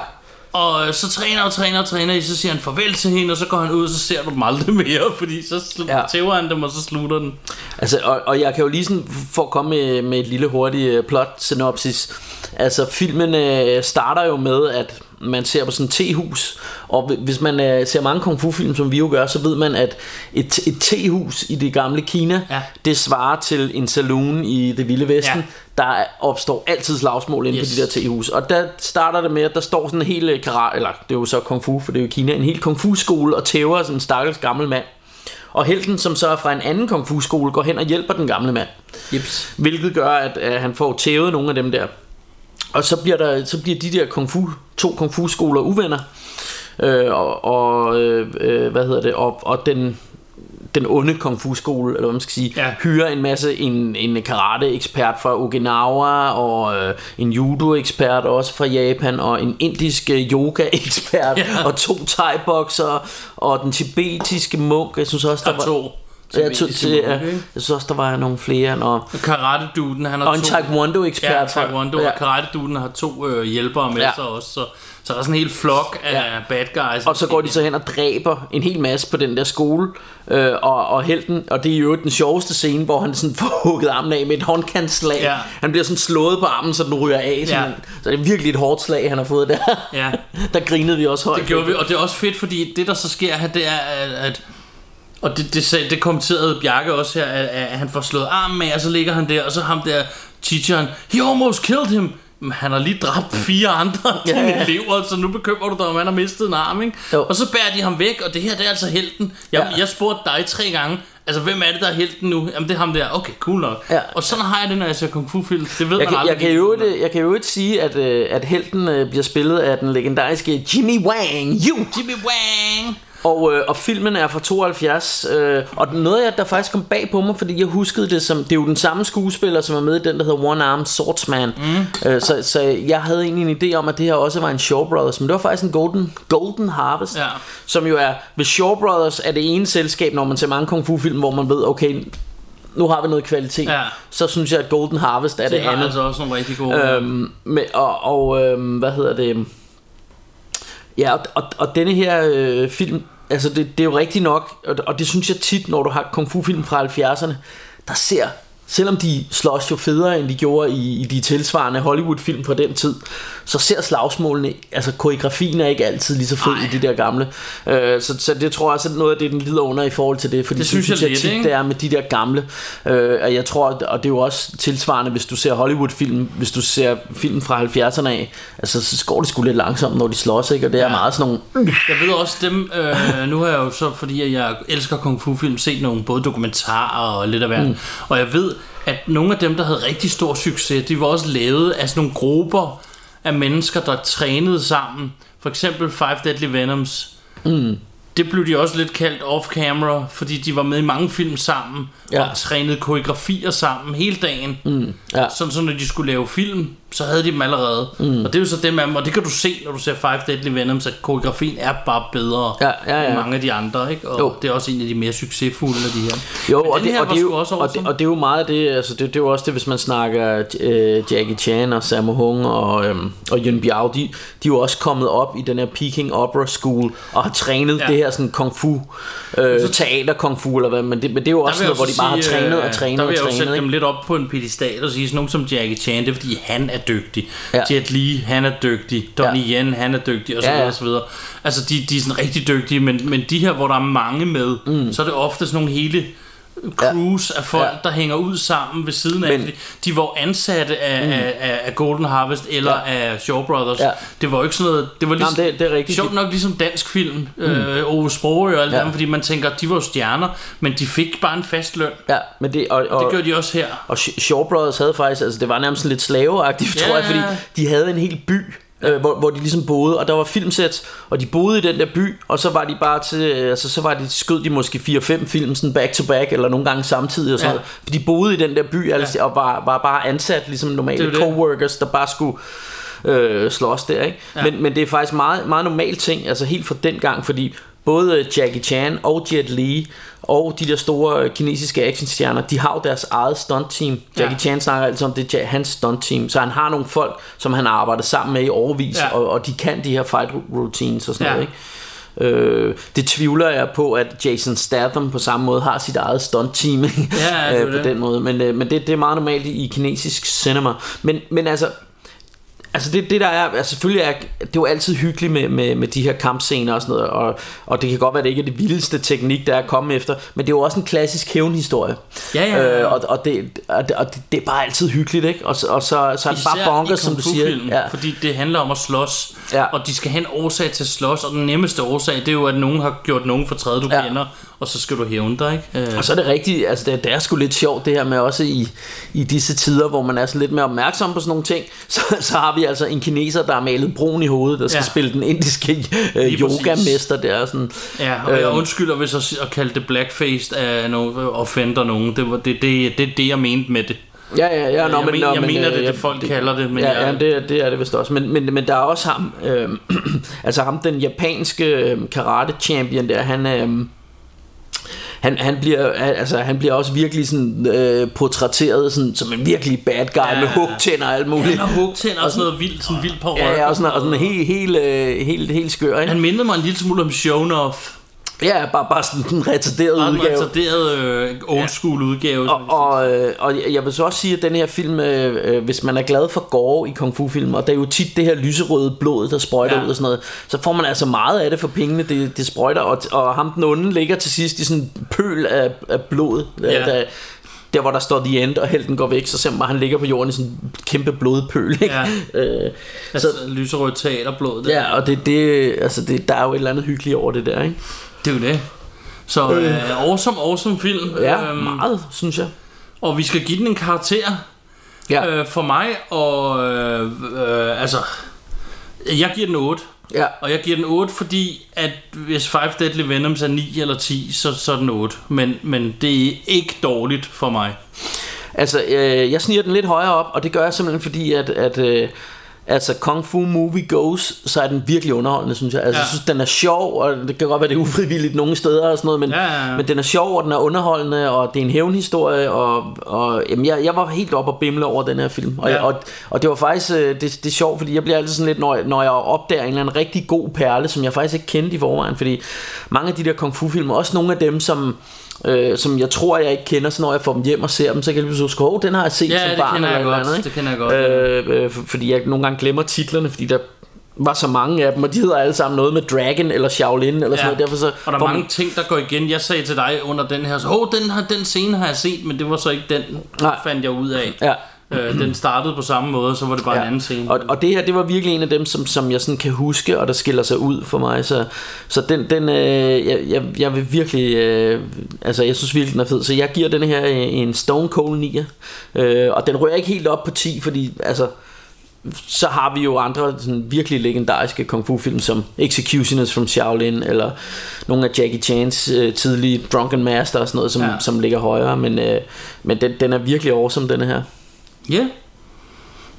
Og så træner og træner og træner I, så siger han farvel til hende, og så går han ud, og så ser du dem aldrig mere, fordi så Ja. ja. tæver han dem, og så slutter den. Altså, og, og jeg kan jo lige sådan, for at komme med, med et lille hurtigt øh, plot synopsis. Altså, filmen øh, starter jo med, at man ser på sådan et tehus, og hvi- hvis man øh, ser mange kung fu film, som vi jo gør, så ved man, at et, et tehus i det gamle Kina, ja. det svarer til en saloon i det vilde vesten. Ja. Der opstår altid slagsmål inde yes. På de der tehus. Og der starter det med, at der står sådan en hel øh, karate, eller det er jo så kung fu, for det er jo Kina, en hel kung fu skole og tæver sådan en stakkels gammel mand. Og helten, som så er fra en anden kung fu skole, går hen og hjælper den gamle mand. Jeps. Hvilket gør, at øh, han får tævet nogle af dem der. Og så bliver, der, så bliver de der kung fu, to kung fu skoler uvenner. Øh, og, og øh, øh, hvad hedder det? Og, og den, den onde kung fu skole, eller hvad man skal sige, ja. hyrer en masse, en, en karate ekspert fra Okinawa, og øh, en judo ekspert også fra Japan, og en indisk øh, yoga ekspert, Ja. og to thai og den tibetiske munk, jeg synes også, der Og var... to Ja, to, tibetiske til, ja, jeg synes også, der var nogle flere. Og, Karate-duden, han har Og en to... taekwondo-ekspert Ja, taekwondo, ja. og karate-duden har to øh, hjælpere med Ja. sig også, så, så der er sådan en hel flok af ja. bad guys. Og så går de så hen og dræber en hel masse på den der skole øh, og, og helten, og det er jo den sjoveste scene, hvor han sådan får hugget armen af med et håndkantslag. Ja. Han bliver sådan slået på armen, så den ryger af. Sådan, Ja. Så det er virkelig et hårdt slag, han har fået der. Ja. der grinede vi også højt. Det gjorde vi, og det er også fedt, fordi det der så sker her, det er, at, at og det, det, sag- det kommenterede Bjarke også her, at, at han får slået armen af, og så ligger han der, og så ham der teacheren, he almost killed him. Men han har lige dræbt fire andre af Ja, ja. elever, så nu bekymrer du dig om, han har mistet en arm, ikke? Jo. Og så bærer de ham væk, og det her, det er altså helten. Jeg, Ja. jeg spurgte dig tre gange, altså hvem er det, der er helten nu? Jamen det er ham der, okay, cool nok. Ja. Og sådan har jeg det, når jeg ser kung fu film. Det ved Jeg man kan, aldrig. jeg, kan jo ikke, jeg kan jo ikke sige, at, øh, at helten øh, bliver spillet af den legendariske Jimmy Wang. You! Jimmy Wang! Og, øh, og filmen er fra 72 øh, Og noget af der faktisk kom bag på mig Fordi jeg huskede det som Det er jo den samme skuespiller Som er med i den der hedder One Armed Swordsman mm. øh, så, så jeg havde egentlig en idé om At det her også var en Shaw Brothers Men det var faktisk en Golden, Golden Harvest Ja. Som jo er Hvis Shaw Brothers er det ene selskab Når man ser mange kung fu film Hvor man ved okay nu har vi noget kvalitet Ja. Så synes jeg at Golden Harvest er Det det, andet altså også nogle rigtig gode. Øhm, med, og og øhm, hvad hedder det? Ja, og, og, og denne her øh, film, altså det, det er jo rigtigt nok, og, og det synes jeg tit, når du har kung fu film fra 70'erne, der ser, selvom de slås jo federe, end de gjorde i, i de tilsvarende Hollywood-film fra den tid, så ser slagsmålene, altså koreografien er ikke altid lige så fed i de der gamle. Øh, så, så det tror jeg også er noget af det, den lider under i forhold til det, fordi Det synes jeg lidt, tit, det er med de der gamle. Øh, og jeg tror, og det er jo også tilsvarende, hvis du ser Hollywood-film, hvis du ser film fra 70'erne af, altså så går det sgu lidt langsomt, når de slås, ikke? Og det er Ja. meget sådan nogle... Jeg ved også dem, øh, nu har jeg jo så, fordi jeg elsker kung fu film, set nogle både dokumentarer og lidt af hvert. Mm. Og jeg ved, at nogle af dem, der havde rigtig stor succes, de var også lavet af sådan nogle grupper af mennesker, der trænede sammen. For eksempel Five Deadly Venoms. Mm. Det blev de også lidt kaldt off-camera, fordi de var med i mange film sammen, Ja. og trænede koreografier sammen hele dagen. Mm. Ja. Sådan så når de skulle lave film, så havde de dem allerede. Mm. Og det er jo så af dem, og det kan du se, når du ser Five Deadly Venoms, at koreografien er bare bedre Ja, ja, ja. end mange af de andre. Ikke? Og Jo. det er også en af de mere succesfulde af de her. Jo, og det, her og, det er jo, også og, det, og det er jo meget af det, altså det, det er jo også det, hvis man snakker øh, Jackie Chan og Sammo Hung og, øhm, og Yun Biao, de, de er jo også kommet op i den her Peking Opera School og har trænet ja. Det her sådan kung fu, øh, teater kung fu eller hvad, men det, men det er jo også noget, hvor de bare har sige, trænet øh, og trænet Der og vil jeg jo trænet. sætte dem lidt op på en pedestal og sige, sådan nogen som Jackie Chan, det er fordi han er dygtig. Ja. Ja. Jet Li, han er dygtig. Donnie Ja. ja. Yen, han er dygtig, og så Ja, videre, ja. og så videre. Altså, de, de er sådan rigtig dygtige, men, men de her, hvor der er mange med, mm. så er det ofte sådan nogle hele crews af folk, Ja. der hænger ud sammen ved siden af. Men- fordi de var ansatte af, Mm. af, af, af Golden Harvest eller Ja. ja. af Shaw Brothers. Ja. Det var ikke sådan noget... Det var Jamen, ligesom, det- det er rigtigt. Sjovt nok ligesom dansk film, mm. øh, Ove Sprogø og alt Ja. ja. dem, fordi man tænker, de var jo stjerner, men de fik bare en fast løn. Ja, men det, og, og, Det gjorde de også her. Og Sh- Shaw Brothers havde faktisk, altså det var nærmest lidt slaveagtigt, Ja, tror jeg, fordi ja. de havde en hel by, øh, hvor, hvor de ligesom boede, og der var filmsæt, og de boede i den der by, og så var de bare til, øh, altså så var de, skød de måske 4-5 film sådan back to back, eller nogle gange samtidig og sådan Ja. noget. For de boede i den der by, altså, og var, var bare ansat ligesom Det normale jo det. coworkers, der bare skulle øh, slås der, ikke? Ja. Men, men det er faktisk meget, meget normal ting, altså helt fra den gang, fordi både Jackie Chan og Jet Li og de der store øh, kinesiske actionstjerner, de har jo deres eget stunt-team. Jackie Ja. Chan snakker altid om, det er hans stunt-team, så han har nogle folk, som han har arbejdet sammen med i overvis, Ja. og, og de kan de her fight routines og sådan Ja. noget, ikke? Øh, det tvivler jeg på, at Jason Statham på samme måde har sit eget stunt-team? Ja, det øh, jo på det. den måde. Men, øh, men det, det er meget normalt i, i kinesisk cinema. Men, men altså, Altså det, det der er, altså selvfølgelig er, det er jo altid hyggeligt med, med, med de her kampscener og sådan noget, og, og det kan godt være, at det ikke er det vildeste teknik, der er at komme efter, men det er jo også en klassisk hævnhistorie. Ja, ja, ja. Øh, og, og, det, og, det, og det, det er bare altid hyggeligt, ikke? Og, så- og så, så er det bare bonker, som du siger. Ja. Fordi det handler om at slås, Ja. og de skal have en årsag til at slås, og den nemmeste årsag, det er jo, at nogen har gjort nogen fortræd, du Ja. kender, og så skal du hævne dig, ikke? Øh, Og så er det rigtigt, altså det, det er sgu lidt sjovt det her med også i, i disse tider, hvor man er sådan lidt mere opmærksom på sådan nogle ting, så, så har vi altså en kineser, der har malet brun i hovedet, der skal ja. Spille den indiske øh, yogamester der. Sådan. Ja, og jeg Øhm. undskylder, hvis jeg, at kalde det blackfaced af nogen, offender nogen. Det, var, det, det, det er det, jeg mente med det. Ja, ja, ja. Nå, jeg, men, men, jeg men, mener, øh, det det, folk kalder det. Men ja, jeg, ja, det, det er det vist også. Men, men, men der er også ham, øh, altså ham, den japanske øh, karate champion der, han... Øh, han, han, bliver, altså, han bliver også virkelig sådan, øh, portrætteret sådan, som en virkelig bad guy ja, med hugtænder og alt muligt. Han har hugtænder og sådan noget vildt, sådan vildt på Ja, ja, og sådan, og sådan helt, helt, øh, helt, helt skør, ikke? Han mindede mig en lille smule om Shonoff. Ja, bare, bare sådan en retarderet Bare en udgave. retarderet øh, old school udgave. Og, og, øh, og jeg vil så også sige, at den her film, øh, øh, hvis man er glad for gore i kung fu film, og der er jo tit det her lyserøde blod, der sprøjter ja. Ja. ud og sådan noget, så får man altså meget af det for pengene, det, det sprøjter, og, og ham den onde ligger til sidst i sådan en pøl af, af blod, Ja. ja. der, der hvor der står The End, og helten går væk, så ser man han ligger på jorden i sådan en kæmpe blodpøl. Ikke? Ja. Øh, Altså, lyserødt teaterblod. Det, ja, og det, det, altså det, der er jo et eller andet hyggeligt over det der, ikke? Det er jo det. Så øh, awesome, awesome film. Ja, Øhm, meget, synes jeg. Og vi skal give den en karakter. Ja. Øh, for mig, og øh, øh, altså, jeg giver den 8. Ja. Og jeg giver den 8, fordi at hvis Five Deadly Venoms er 9 eller 10, så, så er den 8. Men, men det er ikke dårligt for mig. Altså, øh, jeg sniger den lidt højere op, og det gør jeg simpelthen fordi, at, at øh, altså Kung Fu Movie Goes, så er den virkelig underholdende, synes jeg. Altså, Ja. jeg synes, den er sjov, og det kan godt være, det er ufrivilligt nogle steder og sådan noget, men, Ja, ja, ja. men den er sjov, og den er underholdende, og det er en hævnhistorie, og, og jamen, jeg, jeg var helt op og bimle over den her film. Og, Ja. og, og det var faktisk, øh, det, det er sjovt, fordi jeg bliver altid sådan lidt, når, jeg- når jeg opdager en eller anden rigtig god perle, som jeg faktisk ikke kendte i forvejen, fordi mange af de der Kung Fu film, også nogle af dem, som øh, som jeg tror, jeg ikke kender, så når jeg får dem hjem og ser dem, så kan jeg lige huske, oh, den har jeg set Ja, som barn kender eller godt, andet, ikke? det kender jeg godt. Øh, øh, for- fordi jeg nogle gange glemmer titlerne, fordi der var så mange af dem, og de hedder alle sammen noget med Dragon eller Shaolin eller sådan noget. Derfor så og der er mange man- ting, der går igen. Jeg sagde til dig under den her, så, oh, den, her, den scene har jeg set, men det var så ikke den, Nej. fandt jeg ud af. Ja. Øh, den startede på samme måde, så var det bare ja. en anden scene. Og, og det her, det var virkelig en af dem, som, som jeg sådan kan huske, og der skiller sig ud for mig. Så, så den, den øh, jeg, jeg, jeg vil virkelig, øh, altså jeg synes virkelig, den er fed. Så jeg giver den her øh, en Stone Cold 9. Øh, og den rører ikke helt op på 10, fordi altså, så har vi jo andre sådan virkelig legendariske kung fu film som Executioners from Shaolin eller nogle af Jackie Chans øh, tidlige Drunken Master og sådan noget som, Ja. som ligger højere men, øh, men den, den er virkelig awesome denne her Ja.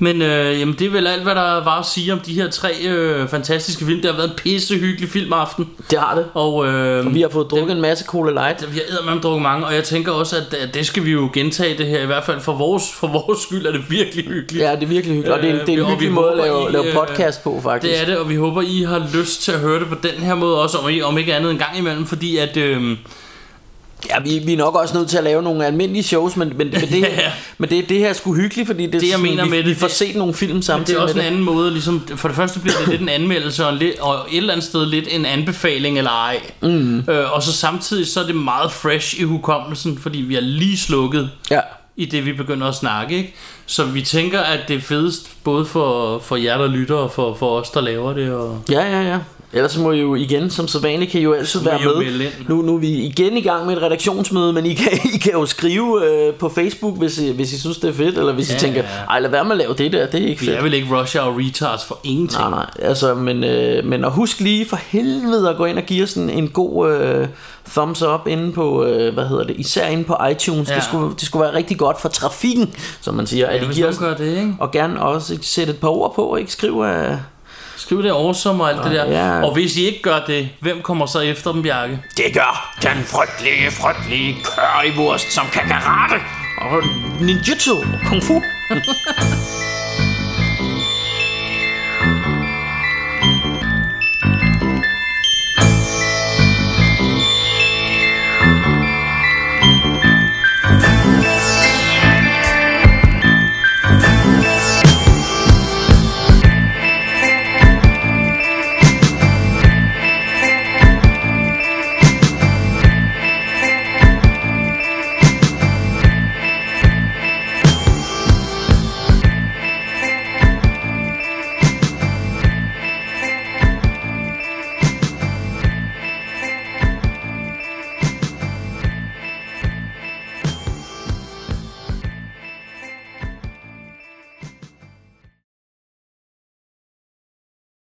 Men øh, jamen, det er vel alt, hvad der var at sige om de her tre øh, fantastiske film. Det har været en pissehyggelig filmaften. Det har det. Og, øh, og vi har fået drukket en masse Cola Light Vi har eddermame drukket mange, og jeg tænker også, at, at det skal vi jo gentage det her. I hvert fald for vores, for vores skyld er det virkelig hyggeligt. Ja, det er virkelig hyggeligt, og det er en- det er en Øh, vi hyggelig måde at lave- I, lave øh, podcast på, faktisk. Det er det, og vi håber, I har lyst til at høre det på den her måde også, om, I, om ikke andet en gang imellem, fordi at... Øh, Ja, vi, vi er nok også nødt til at lave nogle almindelige shows, men, men, men, det, Ja. men det, det her er sgu hyggeligt, fordi det, er Det, jeg sådan, mener vi, med det, vi får det- set nogle film Men det samtidig er også en med anden måde, ligesom, for det første bliver det lidt en anmeldelse, og, lidt, og et eller andet sted lidt en anbefaling eller ej. Mm. Øh, og så samtidig så er det meget fresh i hukommelsen, fordi vi har lige slukket ja. i det, vi begynder at snakke. Ikke? Så vi tænker, at det er fedest både for, for jer, der lytter, og for, for os, der laver det. Og... Ja, ja, ja. Ellers må I jo igen, som så vanligt, kan I jo altid være jo med. Nu, nu er vi igen i gang med et redaktionsmøde, men I kan, I kan jo skrive øh, på Facebook, hvis I, hvis I synes, det er fedt, eller hvis Ja, I tænker, ej, lad være med at lave det der, det er ikke Vi fedt. er vel ikke Russia og Retards for ingenting. Nej, nej, altså, men, øh, men og husk lige for helvede at gå ind og give os en, en god øh, thumbs up inde på, øh, hvad hedder det, især inde på iTunes. Ja. Det, skulle, det skulle være rigtig godt for trafikken, som man siger. Ja, at I giver os, det, ikke? Og gerne også sætte et par ord på, ikke skrive øh, Skriv det awesome og alt det der. Ja. Og hvis I ikke gør det, hvem kommer så efter dem, Bjarke? Det gør den frygtelige, frygtelige currywurst, som kan karate og ninjutsu og kung fu.